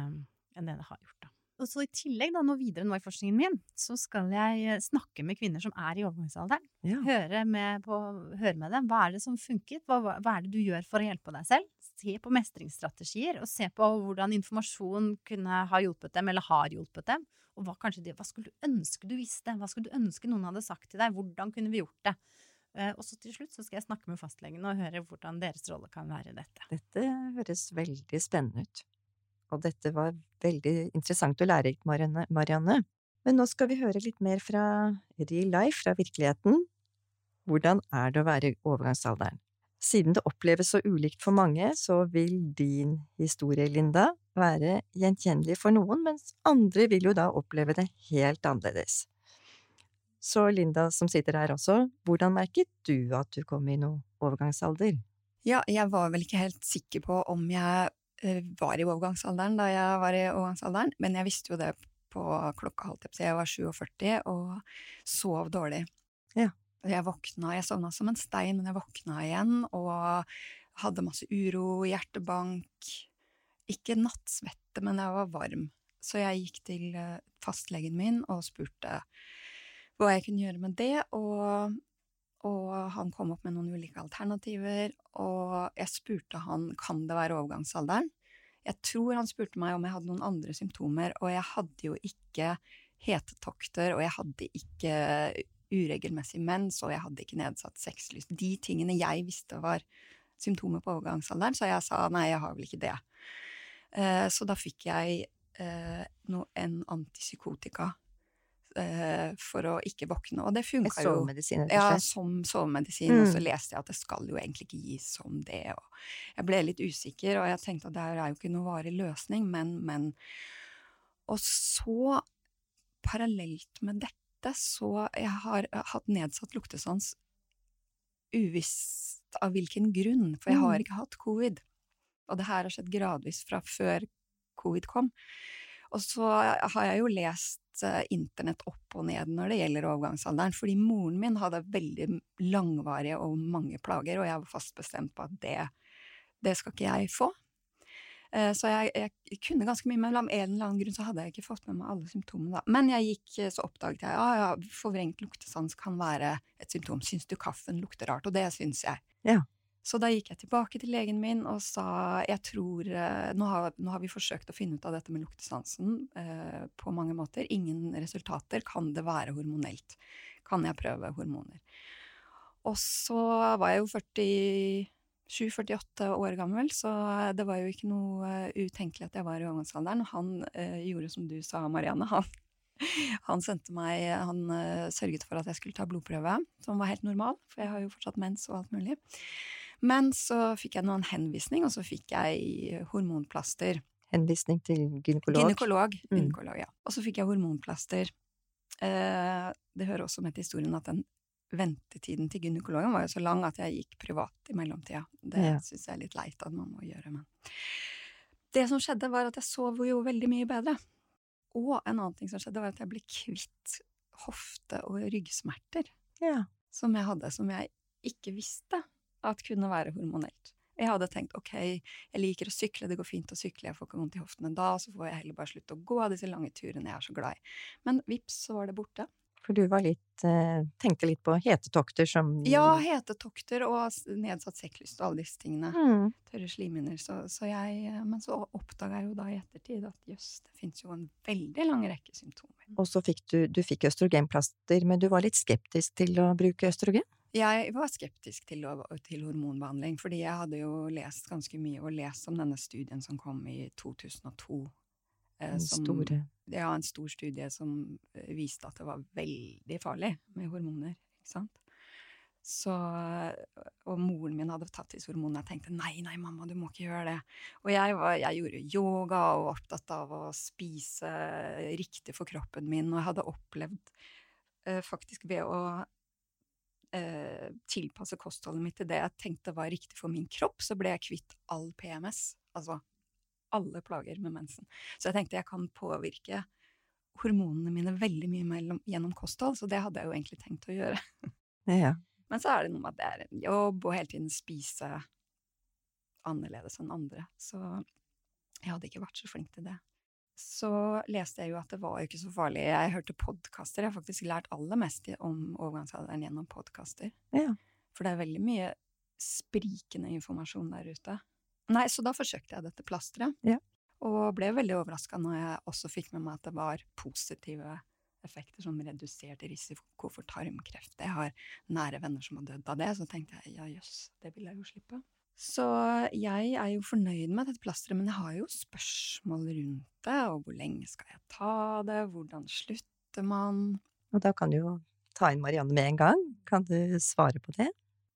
enn det det har gjort. da. Og så I tillegg, da, nå videre nå i forskningen min, så skal jeg eh, snakke med kvinner som er i overgangsalderen. ja. Høre med, på, høre med dem. Hva er det som funket? Hva, hva er det du gjør for å hjelpe deg selv? Se på mestringsstrategier, og se på hvordan informasjon kunne ha hjulpet dem, eller har hjulpet dem. Og hva, kanskje hva skulle du ønske du visste? Hva skulle du ønske noen hadde sagt til deg? Hvordan kunne vi gjort det? Eh, og så til slutt så skal jeg snakke med fastlegene og høre hvordan deres rolle kan være i dette. Dette høres veldig spennende ut. Og dette var veldig interessant og lærerikt, Marianne. Men nå skal vi høre litt mer fra real life, fra virkeligheten. Hvordan er det å være i overgangsalderen? Siden det oppleves så ulikt for mange, så vil din historie, Linda, være gjenkjennelig for noen, mens andre vil jo da oppleve det helt annerledes. Så Linda som sitter her også, hvordan merket du at du kom i noe overgangsalder? Ja, jeg var vel ikke helt sikker på om jeg var i overgangsalderen da jeg var i overgangsalderen, men jeg visste jo det på klokka halv til. Jeg var 47 og sov dårlig. Ja. Jeg våkna, jeg sovna som en stein, men jeg våkna igjen og hadde masse uro, hjertebank. Ikke nattsvette, men jeg var varm. Så jeg gikk til eh, fastlegen min og spurte hva jeg kunne gjøre med det, og, og han kom opp med noen ulike alternativer, og jeg spurte han kan det være overgangsalderen. Jeg tror han spurte meg om jeg hadde noen andre symptomer, og jeg hadde jo ikke hetetokter, og jeg hadde ikke uregelmessig mens, og jeg hadde ikke nedsatt sexlyst. De tingene jeg visste var symptomer på overgangsalderen, så jeg sa nei, jeg har vel ikke det. Eh, så da fikk jeg eh, en antipsykotika eh, for å ikke våkne, og det funka jo. Sovemedisin, Ja, som sovemedisin, og så Mm. leste jeg at det skal jo egentlig ikke gis som det, og jeg ble litt usikker, og jeg tenkte at det her er jo ikke noe varig løsning, men, men Og så, parallelt med dette, så jeg har hatt nedsatt luktesans uvisst av hvilken grunn, for jeg har Mm. ikke hatt covid. Og det her har skjedd gradvis fra før covid kom. Og så har jeg jo lest eh, internett opp og ned når det gjelder overgangsalderen, fordi moren min hadde veldig langvarige og mange plager, og jeg var fast bestemt på at det, det skal ikke jeg få. Eh, Så jeg, jeg kunne ganske mye, men av en eller annen grunn så hadde jeg ikke fått med meg alle symptomene. Men jeg gikk, eh, så oppdaget jeg, ja, ja, forvrengt luktesans kan være et symptom. Syns du kaffen lukter rart? Og det syns jeg. Ja. Så da gikk jeg tilbake til legen min og sa jeg tror eh, nå har, nå har vi forsøkt å finne ut av dette med luktesansen eh, på mange måter. Ingen resultater. Kan det være hormonelt? Kan jeg prøve hormoner? Og så var jeg jo 47-48 år gammel, så det var jo ikke noe eh, utenkelig at jeg var i overgangsalderen. Han eh, gjorde som du sa, Marianne. Han, han sendte meg Han eh, sørget for at jeg skulle ta blodprøve, som var helt normal, for jeg har jo fortsatt mens og alt mulig. Men så fikk jeg noen henvisning, og så fikk jeg hormonplaster. Henvisning til gynekolog. Gynekolog. Mm. gynekolog ja. Og så fikk jeg hormonplaster. Eh, det hører også med til historien at den ventetiden til gynekologen var jo så lang at jeg gikk privat i mellomtida. Det Ja. syns jeg er litt leit at man må gjøre, men Det som skjedde, var at jeg sov jo veldig mye bedre. Og en annen ting som skjedde, var at jeg ble kvitt hofte- og ryggsmerter Ja. som jeg hadde, som jeg ikke visste at kunne være hormonelt. Jeg hadde tenkt ok, jeg liker å sykle, det går fint å sykle, jeg får ikke vondt i hoftene da, så får jeg heller bare slutte å gå av disse lange turene jeg er så glad i. Men vips, så var det borte. For du var litt eh, Tenkte litt på hetetokter som Ja, hetetokter og nedsatt sekklyst og alle disse tingene. Mm. Tørre slimhinner. Så, så jeg, men så oppdaga jeg jo da i ettertid at jøss, det fins jo en veldig lang rekke symptomer. Og så fikk du, du fikk østrogenplaster, men du var litt skeptisk til å bruke østrogen? Jeg var skeptisk til, til hormonbehandling, fordi jeg hadde jo lest ganske mye, og lest om denne studien som kom i 2002. eh, Den som- store Ja, en stor studie som eh, viste at det var veldig farlig med hormoner, ikke sant. Så, og moren min hadde tatt disse hormonene, jeg tenkte nei, nei, mamma, du må ikke gjøre det. Og jeg, var, jeg gjorde yoga og var opptatt av å spise riktig for kroppen min, og jeg hadde opplevd eh, faktisk ved å eh, tilpasse kostholdet mitt til det jeg tenkte var riktig for min kropp, så ble jeg kvitt all PMS. Altså alle plager med mensen. Så jeg tenkte jeg kan påvirke hormonene mine veldig mye mellom, gjennom kosthold, så det hadde jeg jo egentlig tenkt å gjøre. Ja. Men så er det noe med at det er en jobb, og hele tiden spise annerledes enn andre. Så jeg hadde ikke vært så flink til det. Så leste jeg jo at det var jo ikke så farlig. Jeg hørte podkaster. Jeg har faktisk lært aller mest om overgangsalderen gjennom podkaster. Ja. For det er veldig mye sprikende informasjon der ute. Nei, så da forsøkte jeg dette plasteret. Ja. Og ble veldig overraska når jeg også fikk med meg at det var positive effekter som reduserte risiko for tarmkreft. Jeg har nære venner som har dødd av det, så tenkte jeg ja jøss, det vil jeg jo slippe. Så jeg er jo fornøyd med dette plasteret, men jeg har jo spørsmål rundt det, og hvor lenge skal jeg ta det, hvordan slutter man? Og da kan du jo ta inn Marianne med en gang. Kan du svare på det?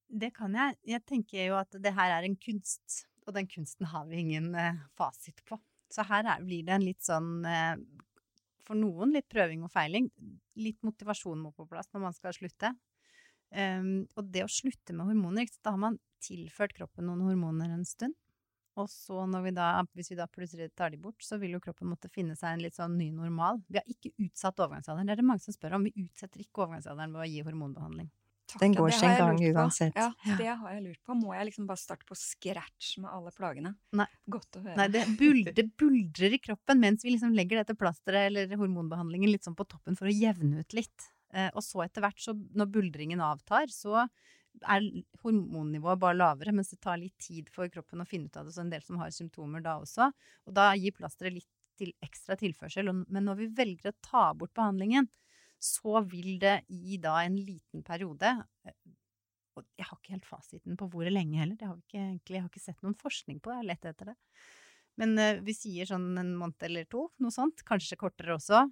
Det kan jeg. Jeg tenker jo at det her er en kunst, og den kunsten har vi ingen eh, fasit på. Så her er, blir det en litt sånn eh, For noen litt prøving og feiling. Litt motivasjon må på plass når man skal slutte. Um, og det å slutte med hormoner, da har man tilført kroppen noen hormoner en stund. Og så når vi da, hvis vi da plutselig tar de bort, så vil jo kroppen måtte finne seg en litt sånn ny normal. Vi har ikke utsatt overgangsalderen. Det er det mange som spør om. Vi utsetter ikke overgangsalderen ved å gi hormonbehandling. Takk, Den går seg en gang uansett. Ja, det har jeg lurt på. Må jeg liksom bare starte på scratch med alle plagene? Nei. Godt å høre. Nei, det buldrer, buldrer i kroppen mens vi liksom legger dette plasteret eller hormonbehandlingen litt sånn på toppen for å jevne ut litt. Eh, og så etter hvert, så når buldringen avtar, så er hormonnivået bare lavere, mens det tar litt tid for kroppen å finne ut av det. Så en del som har symptomer da også. Og da gir plasteret litt til ekstra tilførsel. Men når vi velger å ta bort behandlingen, så vil det i da en liten periode eh, Og jeg har ikke helt fasiten på hvor lenge heller. Har ikke, jeg har ikke sett noen forskning på det. Jeg har lett etter det. Men uh, vi sier sånn en måned eller to, noe sånt. Kanskje kortere også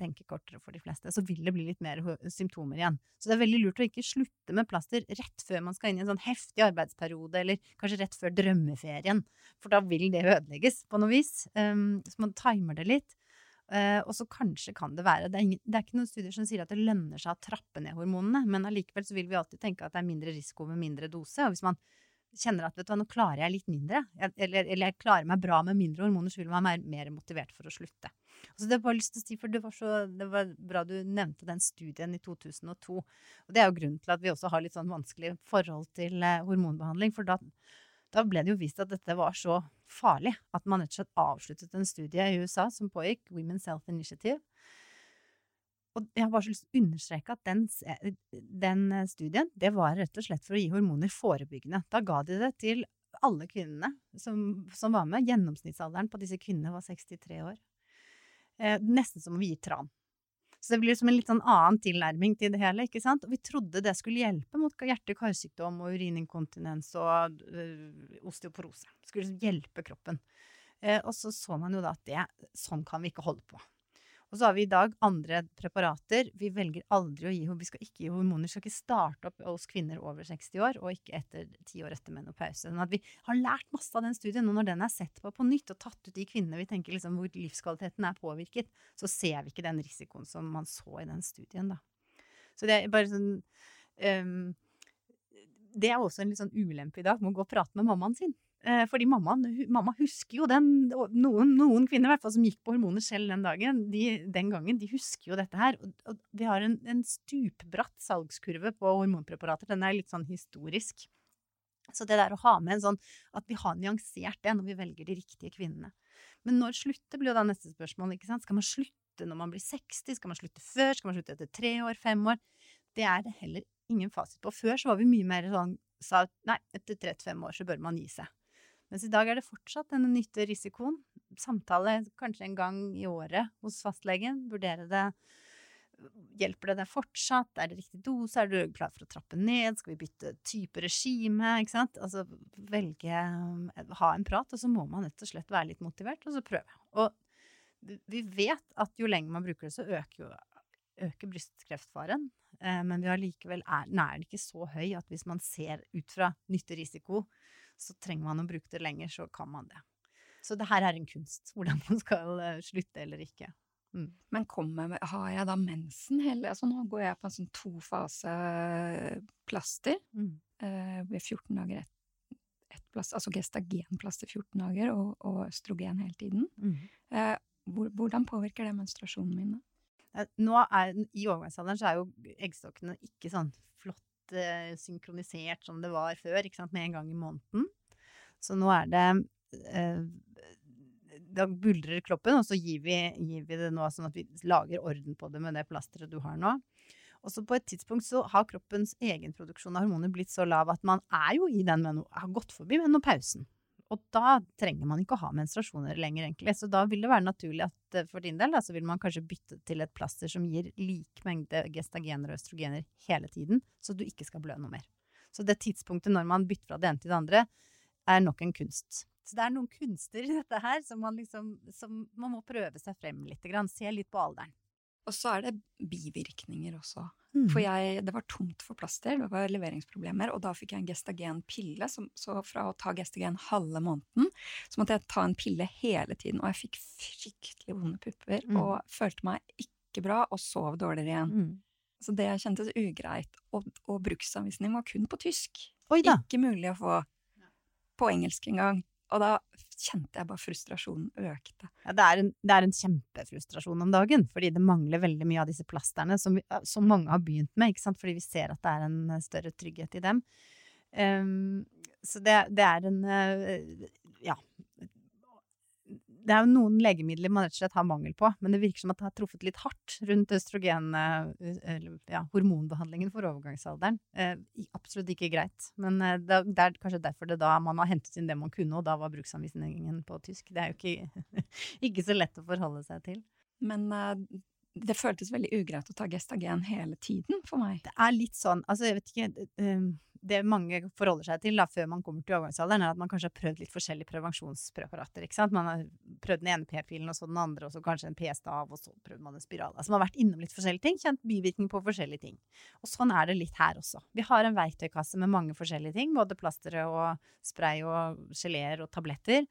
tenker kortere for de fleste, så vil det bli litt mer symptomer igjen. Så det er veldig lurt å ikke slutte med plaster rett før man skal inn i en sånn heftig arbeidsperiode, eller kanskje rett før drømmeferien, for da vil det ødelegges på noe vis. Um, så man timer det litt. Uh, og så kanskje kan det være det er, ingen, det er, ikke noen studier som sier at det lønner seg å trappe ned hormonene, men allikevel så vil vi alltid tenke at det er mindre risiko med mindre dose. Og hvis man kjenner at vet du, nå klarer jeg litt mindre, eller, eller, jeg klarer meg bra med mindre hormoner, så vil man være mer motivert for å slutte. Så det, var lyst til å si, for det var, så, det var bra du nevnte den studien i 2002. Og det er jo grunnen til at vi også har litt sånn vanskelig forhold til eh, hormonbehandling. For da, da, ble det jo vist at dette var så farlig at man rett og slett avsluttet en studie i USA som pågikk, Women's Health Initiative. Og jeg har bare så lyst til å understreke at den, den, eh, studien det var rett og slett for å gi hormoner forebyggende. Da ga de det til alle kvinnene som, som var med. Gjennomsnittsalderen på disse kvinnene var 63 år. Eh, nesten som å gi tran. Så det blir som en litt sånn annen tilnærming til det hele. ikke sant? Og vi trodde det skulle hjelpe mot hjerte-karsykdom og urininkontinens og øh, osteoporose. Det skulle liksom hjelpe kroppen. Eh, og så så man jo da at det, sånn kan vi ikke holde på. Og så har vi i dag andre preparater. Vi velger aldri å gi Vi skal ikke gi hormoner. Vi skal ikke starte opp hos kvinner over 60 år, og ikke etter ti år etter menopause. Sånn at vi har lært masse av den studien. Og når den er sett på på nytt og tatt ut de kvinnene vi tenker liksom hvor livskvaliteten er påvirket, så ser vi ikke den risikoen som man så i den studien, da. Så det er bare sånn um, Det er også en litt sånn ulempe i dag med å gå og prate med mammaen sin. Eh, fordi mamma, mamma, husker jo den noen, noen, kvinner hvert som gikk på hormoner selv den dagen, de, den gangen, de husker jo dette her. Og, vi har en, en, stupbratt salgskurve på hormonpreparater. Den er litt sånn historisk. Så det der å ha med en sånn at vi har nyansert det når vi velger de riktige kvinnene. Men når slutte blir jo da neste spørsmål. ikke sant? Skal man slutte når man blir 60? Skal man slutte før? Skal man slutte etter tre år? Fem år? Det er det heller ingen fasit på. Før så var vi mye mer sånn sa nei, etter 35 år så bør man gi seg. Mens i dag er det fortsatt denne nytte-risikoen. Samtale kanskje en gang i året hos fastlegen. Vurdere det. Hjelper det deg fortsatt? Er det riktig dose? Er du klar for å trappe ned? Skal vi bytte type regime? Ikke sant? Altså velge eh, Ha en prat, og så må man rett og slett være litt motivert, og så prøve. Og vi vet at jo lenger man bruker det, så øker jo øker brystkreftfaren. Eh, men vi har likevel er, er den ikke så høy at hvis man ser ut fra nytterisiko, så trenger man å bruke det lenger, så kan man det. Så det her er en kunst, hvordan man skal uh, slutte eller ikke. Mm. Men kommer, har jeg da mensen hele Altså nå går jeg på en sånn tofase-plaster mm. eh, ved 14 dager ett et plaster, altså gestagenplaster 14 dager og, og østrogen hele tiden. Mm. Uh, hvordan påvirker det menstruasjonen min? da? Nå er, I overgangsalderen så er jo eggstokkene ikke sånn flott eh, synkronisert som det var før, med en gang i måneden. Så nå er det uh, Da buldrer kroppen, og så gir vi, gir vi, det nå sånn at vi lager orden på det med det plasteret du har nå. Og så på et tidspunkt så har kroppens egen produksjon av hormoner blitt så lav at man er jo i den har gått forbi menopausen. Og da trenger man ikke å ha menstruasjoner lenger, egentlig. Så da vil det være naturlig at eh, for din del da, så vil man kanskje bytte til et plaster som gir lik mengde gestagener og østrogener hele tiden, så du ikke skal blø noe mer. Så det tidspunktet når man bytter fra det ene til det andre, er nok en kunst. Så det er noen kunster i dette her som man liksom som man må prøve seg frem litt. Grann. Se litt på alderen. Og så er det bivirkninger også. Mm. For jeg, det var tomt for plaster, det var leveringsproblemer, og da fikk jeg en Gestagen-pille. Så fra å ta Gestagen halve måneden, så måtte jeg ta en pille hele tiden. Og jeg fikk fryktelig vonde pupper Mm. og følte meg ikke bra, og sov dårligere igjen. Mm. Så det kjentes ugreit. Og, og bruksanvisning var kun på tysk. Ikke mulig å få på engelsk engang. Og da kjente jeg bare frustrasjonen økte. Ja, det, er en, det er en kjempefrustrasjon om dagen, fordi det mangler veldig mye av disse plasterne som, vi, som mange har begynt med, ikke sant? fordi vi ser at det er en eh, større trygghet i dem. Um, så det, det er en eh, Ja. Det er jo noen legemidler man rett og slett har mangel på, men det virker som at det har truffet litt hardt rundt østrogen, eh, ja, hormonbehandlingen for overgangsalderen. Eh, absolutt ikke greit, men eh, det er kanskje derfor det da man har hentet inn det man kunne, og da var bruksanvisningen på tysk. Det er jo ikke, [laughs] ikke så lett å forholde seg til. Men eh, det føltes veldig ugreit å ta Gestagen hele tiden for meg. Det er litt sånn, altså jeg vet ikke eh, Det mange forholder seg til da, før man kommer til overgangsalderen, er at man kanskje har prøvd litt forskjellige prevensjonspreparater. ikke sant? Man har prøvd den ene p-pilen, og så den andre, og så kanskje en p-stav, og så prøvde man en spiral. Altså man har vært innom litt forskjellige ting, kjent bivirkning på forskjellige ting. Og sånn er det litt her også. Vi har en verktøykasse med mange forskjellige ting, både plastere og spray og geleer og tabletter.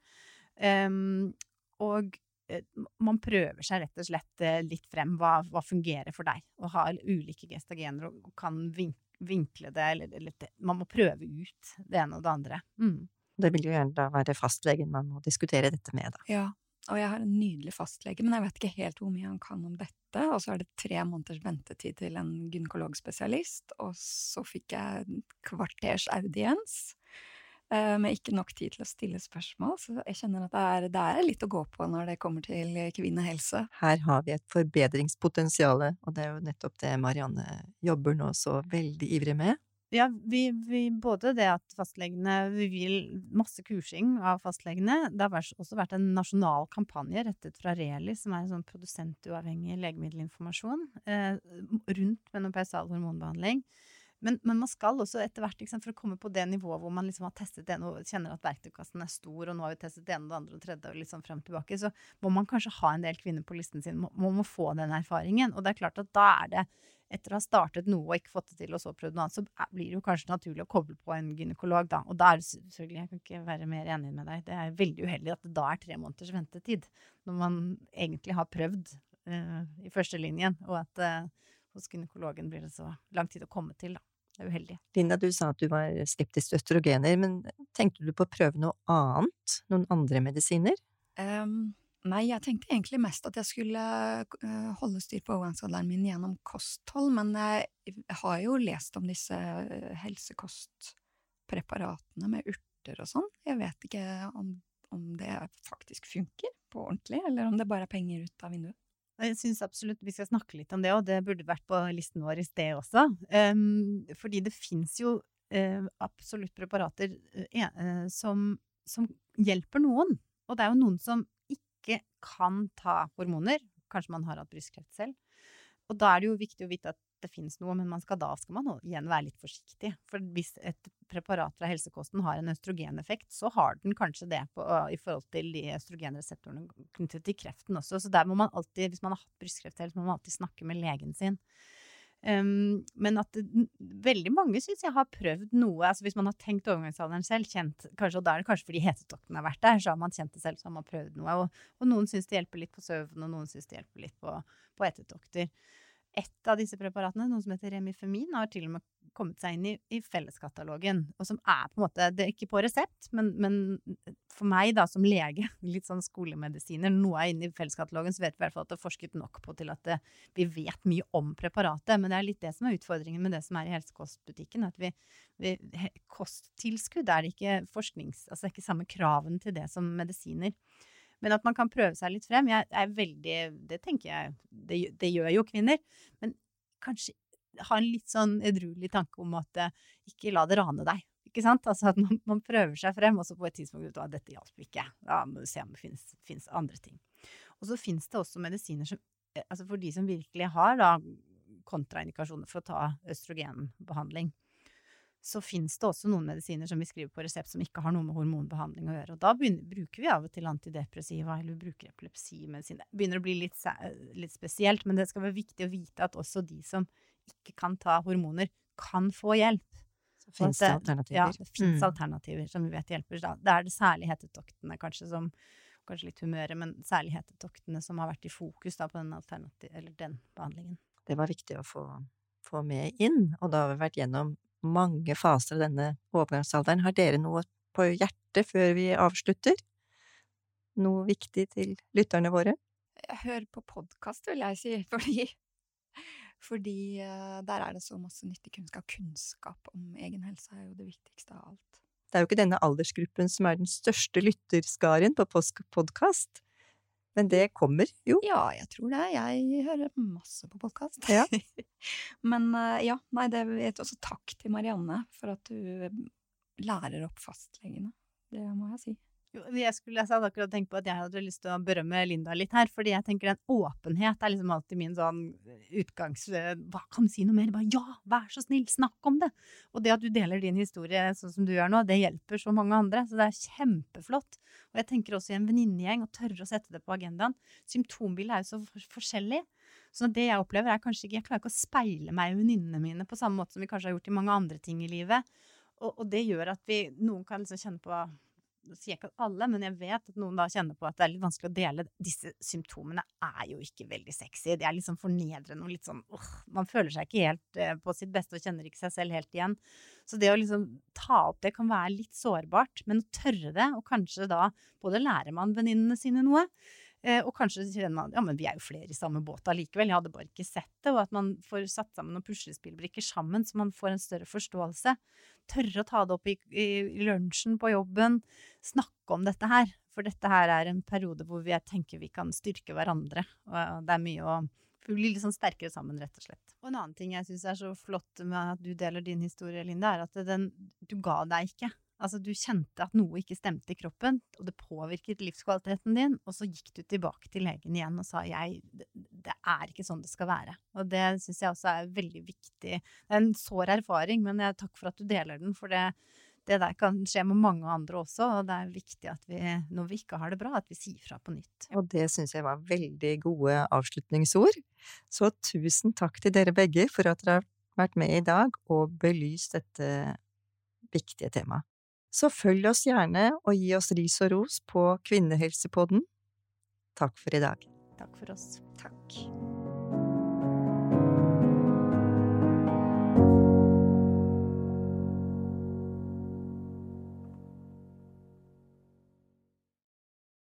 Um, og man prøver seg rett og slett eh, litt frem. Hva, hva fungerer for deg? Og har ulike gestagener og, og kan vinkle det, eller, eller det. Man må prøve ut det ene og det andre. Mm. Det vil jo gjerne da være fastlegen man må diskutere dette med, da. Ja, og jeg har en nydelig fastlege, men jeg vet ikke helt hvor mye han kan om dette. Og så er det tre måneders ventetid til en gynekologspesialist, og så fikk jeg en kvarters audiens. Eh, Med ikke nok tid til å stille spørsmål, så jeg kjenner at det er, det er litt å gå på når det kommer til kvinnehelse. Her har vi et forbedringspotensial, og det er jo nettopp det Marianne jobber nå så veldig ivrig med. Ja, vi, vi, både det at fastlegene Vi vil masse kursing av fastlegene. Det har også vært en nasjonal kampanje rettet fra Reli, som er en sånn produsentuavhengig legemiddelinformasjon, eh, rundt menopausal hormonbehandling. Men, men man skal også etter hvert, sant, for å komme på det nivået hvor man liksom har testet det og kjenner at verktøykassen er stor, og nå har vi testet det ene og det andre og tredje og sånn frem og tilbake, så må man kanskje ha en del kvinner på listen sin, må, må få den erfaringen. Og det er klart at da er det etter å ha startet noe og ikke fått det til, og så prøvd noe annet, så blir det jo kanskje naturlig å koble på en gynekolog, da. Og da er det selvfølgelig, jeg kan ikke være mer enig med deg, det er veldig uheldig at det da er tre måneders ventetid, når man egentlig har prøvd uh, i førstelinjen, og at uh, hos gynekologen blir det så lang tid å komme til, da. Det er uheldig. Linda, du sa at du var skeptisk til østrogener, men tenkte du på å prøve noe annet? Noen andre medisiner? Um, nei, jeg tenkte egentlig mest at jeg skulle eh, holde styr på overgangsalderen min gjennom kosthold, men jeg har jo lest om disse eh, helsekostpreparatene med urter og sånn. Jeg vet ikke om, om det faktisk funker på ordentlig, eller om det bare er penger ut av vinduet. Jeg syns absolutt vi skal snakke litt om det, og det burde vært på listen vår i sted også. Um, fordi det fins jo uh, absolutt preparater eh, som, som hjelper noen. Og det er jo noen som ikke kan ta hormoner. Kanskje man har hatt brystkreft selv. Og da er det jo viktig å vite at det finnes noe, men skal, da skal man igjen være litt forsiktig. For hvis et preparat fra helsekosten har en østrogeneffekt, så har den kanskje det på, i forhold til de østrogenreseptorene knyttet til kreften også. Så der må man alltid, hvis man har hatt brystkreft så må man alltid snakke med legen sin. Um, men at det, veldig mange syns jeg har prøvd noe altså Hvis man har tenkt overgangsalderen selv, kjent, kanskje, og da er det kanskje fordi hetetokten har vært der, så har man kjent det selv, så har man prøvd noe. Og, og noen syns det hjelper litt på søvn, og noen syns det hjelper litt på, på hetetokter. Et av disse preparatene, noe som heter Remifemin, har til og med kommet seg inn i, i felleskatalogen. Og som er på en måte Det er ikke på resept, men, men for meg da som lege, [laughs] litt sånn skolemedisiner, noe er inne i felleskatalogen, så vet vi i hvert fall at det er forsket nok på til at det, vi vet mye om preparatet. Men det er litt det som er utfordringen med det som er i helsekostbutikken. At vi, vi Kosttilskudd er det ikke forsknings... Altså det er ikke samme kraven til det som medisiner. Men at man kan prøve seg litt frem. Jeg er veldig Det tenker jeg Det, det gjør jo kvinner. Men kanskje ha en litt sånn edruelig tanke om at eh, ikke la det rane deg. Ikke sant? Altså at man, man prøver seg frem, og så på et tidspunkt at dette hjalp ikke. Da må du se om det finnes andre ting. Og så finnes det også medisiner som eh, Altså for de som virkelig har da kontraindikasjoner for å ta østrogenbehandling, så fins det også noen medisiner som vi skriver på resept som ikke har noe med hormonbehandling å gjøre. Og da begynner, bruker vi av og til antidepressiva, eller vi bruker epilepsimedisin. Det begynner å bli litt, litt, spesielt, men det skal være viktig å vite at også de som ikke kan ta hormoner, kan få hjelp. Så fins det alternativer. Ja, det fins mm. alternativer som vi vet hjelper. Da. Det er det særlig hetetoktene kanskje som Kanskje litt humøret, men særlig hetetoktene som har vært i fokus da, på den, eller den behandlingen. Det var viktig å få, få med inn, og da har vi vært gjennom mange faser av denne overgangsalderen. Har dere noe på hjertet før vi avslutter? Noe viktig til lytterne våre? Hør på podkast, vil jeg si, [laughs] fordi, fordi uh, der er det så masse nyttig kunnskap. Kunnskap om egen helse er jo det viktigste av alt. Det er jo ikke denne aldersgruppen som er den største lytterskaren på podkast. Men det kommer jo. Ja, jeg tror det. Jeg hører masse på podkast. Ja. [laughs] Men uh, ja, nei, det er også takk til Marianne for at du lærer opp fastlegene. Det må jeg si. Jeg, skulle, jeg hadde akkurat tenkt på at jeg hadde lyst til å berømme Linda litt her. fordi jeg tenker den åpenhet er liksom alltid min sånn utgangs... Hva kan du si noe mer? Bare ja, vær så snill, snakk om det! Og det at du deler din historie sånn som du gjør nå, det hjelper så mange andre. Så det er kjempeflott. Og jeg tenker også i en venninnegjeng, å tørre å sette det på agendaen. Symptombildet er jo så forskjellig. Så det jeg opplever, er kanskje ikke Jeg klarer ikke å speile meg i venninnene mine på samme måte som vi kanskje har gjort i mange andre ting i livet. Og, og det gjør at vi Noen kan liksom kjenne på sier ikke at alle, men jeg vet at noen da kjenner på at det er litt vanskelig å dele. Disse symptomene er jo ikke veldig sexy. De er litt sånn fornedrende og litt sånn uh, Man føler seg ikke helt uh, på sitt beste og kjenner ikke seg selv helt igjen. Så det å liksom ta opp det kan være litt sårbart, men å tørre det, og kanskje da både lærer man venninnene sine noe, Eh, og kanskje kjenner man ja, men vi er jo flere i samme båt allikevel, jeg hadde bare ikke sett det. Og at man får satt sammen noen puslespillbrikker sammen, så man får en større forståelse. Tørre å ta det opp i, i, lunsjen på jobben. Snakke om dette her. For dette her er en periode hvor vi tenker vi kan styrke hverandre. Og det er mye å bli litt sånn sterkere sammen, rett og slett. Og en annen ting jeg syns er så flott med at du deler din historie, Linda, er at den, du ga deg ikke. Altså, du kjente at noe ikke stemte i kroppen, og det påvirket livskvaliteten din, og så gikk du tilbake til legen igjen og sa jeg, det er ikke sånn det skal være. Og det syns jeg også er veldig viktig. Det er en sår erfaring, men jeg takk for at du deler den, for det, det der kan skje med mange andre også, og det er viktig at vi, når vi ikke har det bra, at vi sier fra på nytt. Og det syns jeg var veldig gode avslutningsord. Så tusen takk til dere begge for at dere har vært med i dag og belyst dette viktige temaet. Så følg oss gjerne og gi oss ris og ros på Kvinnehelsepodden. Takk for i dag. Takk for oss. Takk.